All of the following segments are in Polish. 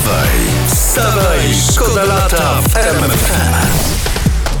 Wstawaj, wstawaj, szkoda lata w RMFFM.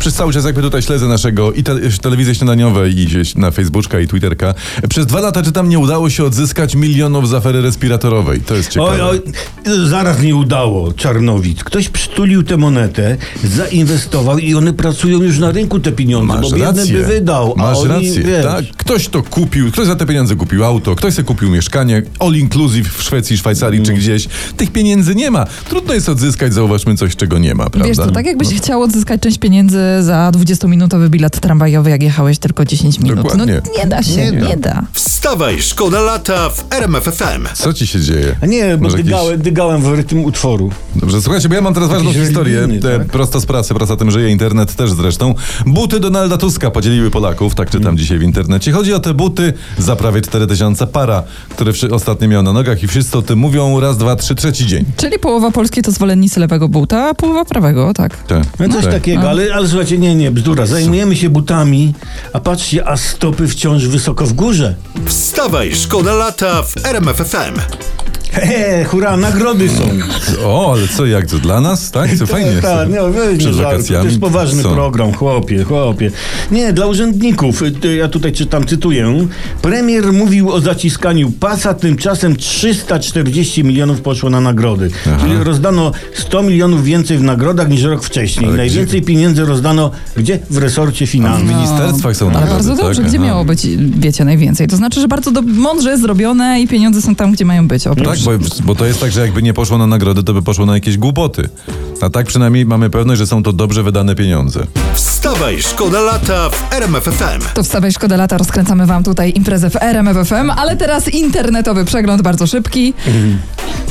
Przez cały czas jakby tutaj śledzę naszego i te, telewizję śniadaniowe i gdzieś na Facebooka i Twitterka. Przez dwa lata czytam nie udało się odzyskać milionów z afery respiratorowej. To jest ciekawe. Oj, oj, zaraz nie udało, Czarnowic. Ktoś przytulił tę monetę, zainwestował i one pracują już na rynku te pieniądze, Masz bo biedny rację. by wydał. a Masz oni, rację. wiesz, Tak? Ktoś to kupił, ktoś za te pieniądze kupił auto, ktoś sobie kupił mieszkanie, all inclusive w Szwecji, Szwajcarii Mm. czy gdzieś. Tych pieniędzy nie ma. Trudno jest odzyskać, zauważmy coś, czego nie ma, prawda? Wiesz, to tak jakbyś chciał odzyskać część pieniędzy za 20-minutowy bilet tramwajowy, jak jechałeś tylko 10 minut. Dokładnie. No nie da się, Nie nie, da. da. Wstawaj, szkoda lata w RMFFM. Co ci się dzieje? A nie, bo Może jakiś- dygałem, dygałem w rytm utworu. Dobrze, słuchajcie, bo ja mam teraz ważną Jakiś historię. religijny, tak? Prosto z pracy, praca tym żyje, internet też zresztą. Buty Donalda Tuska podzieliły Polaków, tak czytam dzisiaj w internecie. Chodzi o te buty za prawie 4000 para, które ostatnio miał na nogach i wszyscy o tym mówią raz, dwa, trzy, trzeci dzień. Czyli połowa Polski to zwolennicy lewego buta, a połowa prawego, tak. Tak. No coś Tak. takiego, ale, ale słuchajcie, nie, nie, bzdura. Zajmujemy się butami, a patrzcie, a stopy wciąż wysoko w górze. Wstawaj, szkoda lata w RMFFM. Hehe, hurra, nagrody są. O, ale co, jak to dla nas? Tak? Co fajnie. Tak, tak, nie, weź Przed nie żartuj. wakacjami. To jest poważny Co? program, chłopie, chłopie. Nie, dla urzędników. Y, Ja tutaj czytam, cytuję. Premier mówił o zaciskaniu pasa, tymczasem 340 milionów poszło na nagrody. Czyli rozdano 100 milionów więcej w nagrodach niż rok wcześniej. Ale Najwięcej pieniędzy rozdano gdzie? W resorcie W finansów. ministerstwach są Ale nagrody, bardzo tak? dobrze, gdzie Aha. miało być, wiecie, najwięcej. To znaczy, że bardzo do, mądrze zrobione i pieniądze są tam, gdzie mają być. Oprócz. Bo, bo to jest tak, że jakby nie poszło na nagrody, to by poszło na jakieś głupoty. A tak przynajmniej mamy pewność, że są to dobrze wydane pieniądze. Wstawaj, szkoda lata w RMFFM. To wstawaj, szkoda lata, rozkręcamy wam tutaj imprezę w RMFFM, ale teraz internetowy przegląd bardzo szybki.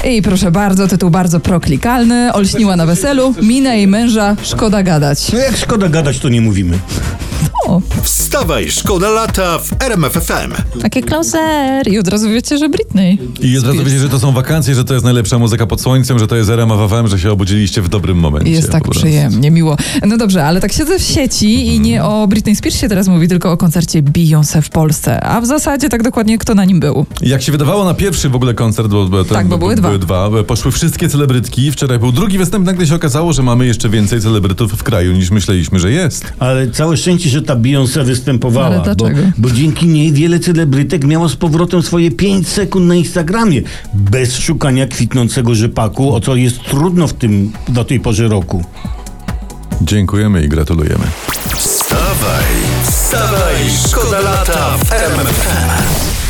I proszę bardzo, tytuł bardzo proklikalny. Olśniła na weselu, mina jej męża, szkoda gadać. No jak szkoda gadać, to nie mówimy. Wstawaj, szkoda lata w RMFFM. takie klauser. I od razu wiecie, że Britney. I od razu wiecie, że to są wakacje, że to jest najlepsza muzyka pod słońcem, że to jest RMFFM, że się obudziliście w dobrym momencie. Jest tak przyjemnie, miło. No dobrze, ale tak siedzę w sieci i nie o Britney Spears się teraz mówi, tylko o koncercie Beyoncé w Polsce. A w zasadzie tak dokładnie kto na nim był. Jak się wydawało na pierwszy w ogóle koncert, bo, bo, ten- Tak, bo były dwa. były dwa, poszły wszystkie celebrytki. Wczoraj był drugi występ, nagle się okazało, że mamy jeszcze więcej celebrytów w kraju niż myśleliśmy, że jest. Ale całe szczęście, że ta Beyoncé występowała. Ale bo, dlaczego? bo dzięki niej wiele celebrytek miało z powrotem swoje 5 sekund na Instagramie. Bez szukania kwitnącego rzepaku, o co jest trudno w tym do tej porze roku. Dziękujemy i gratulujemy. Wstawaj, wstawaj, szkoda lata w RMFFM.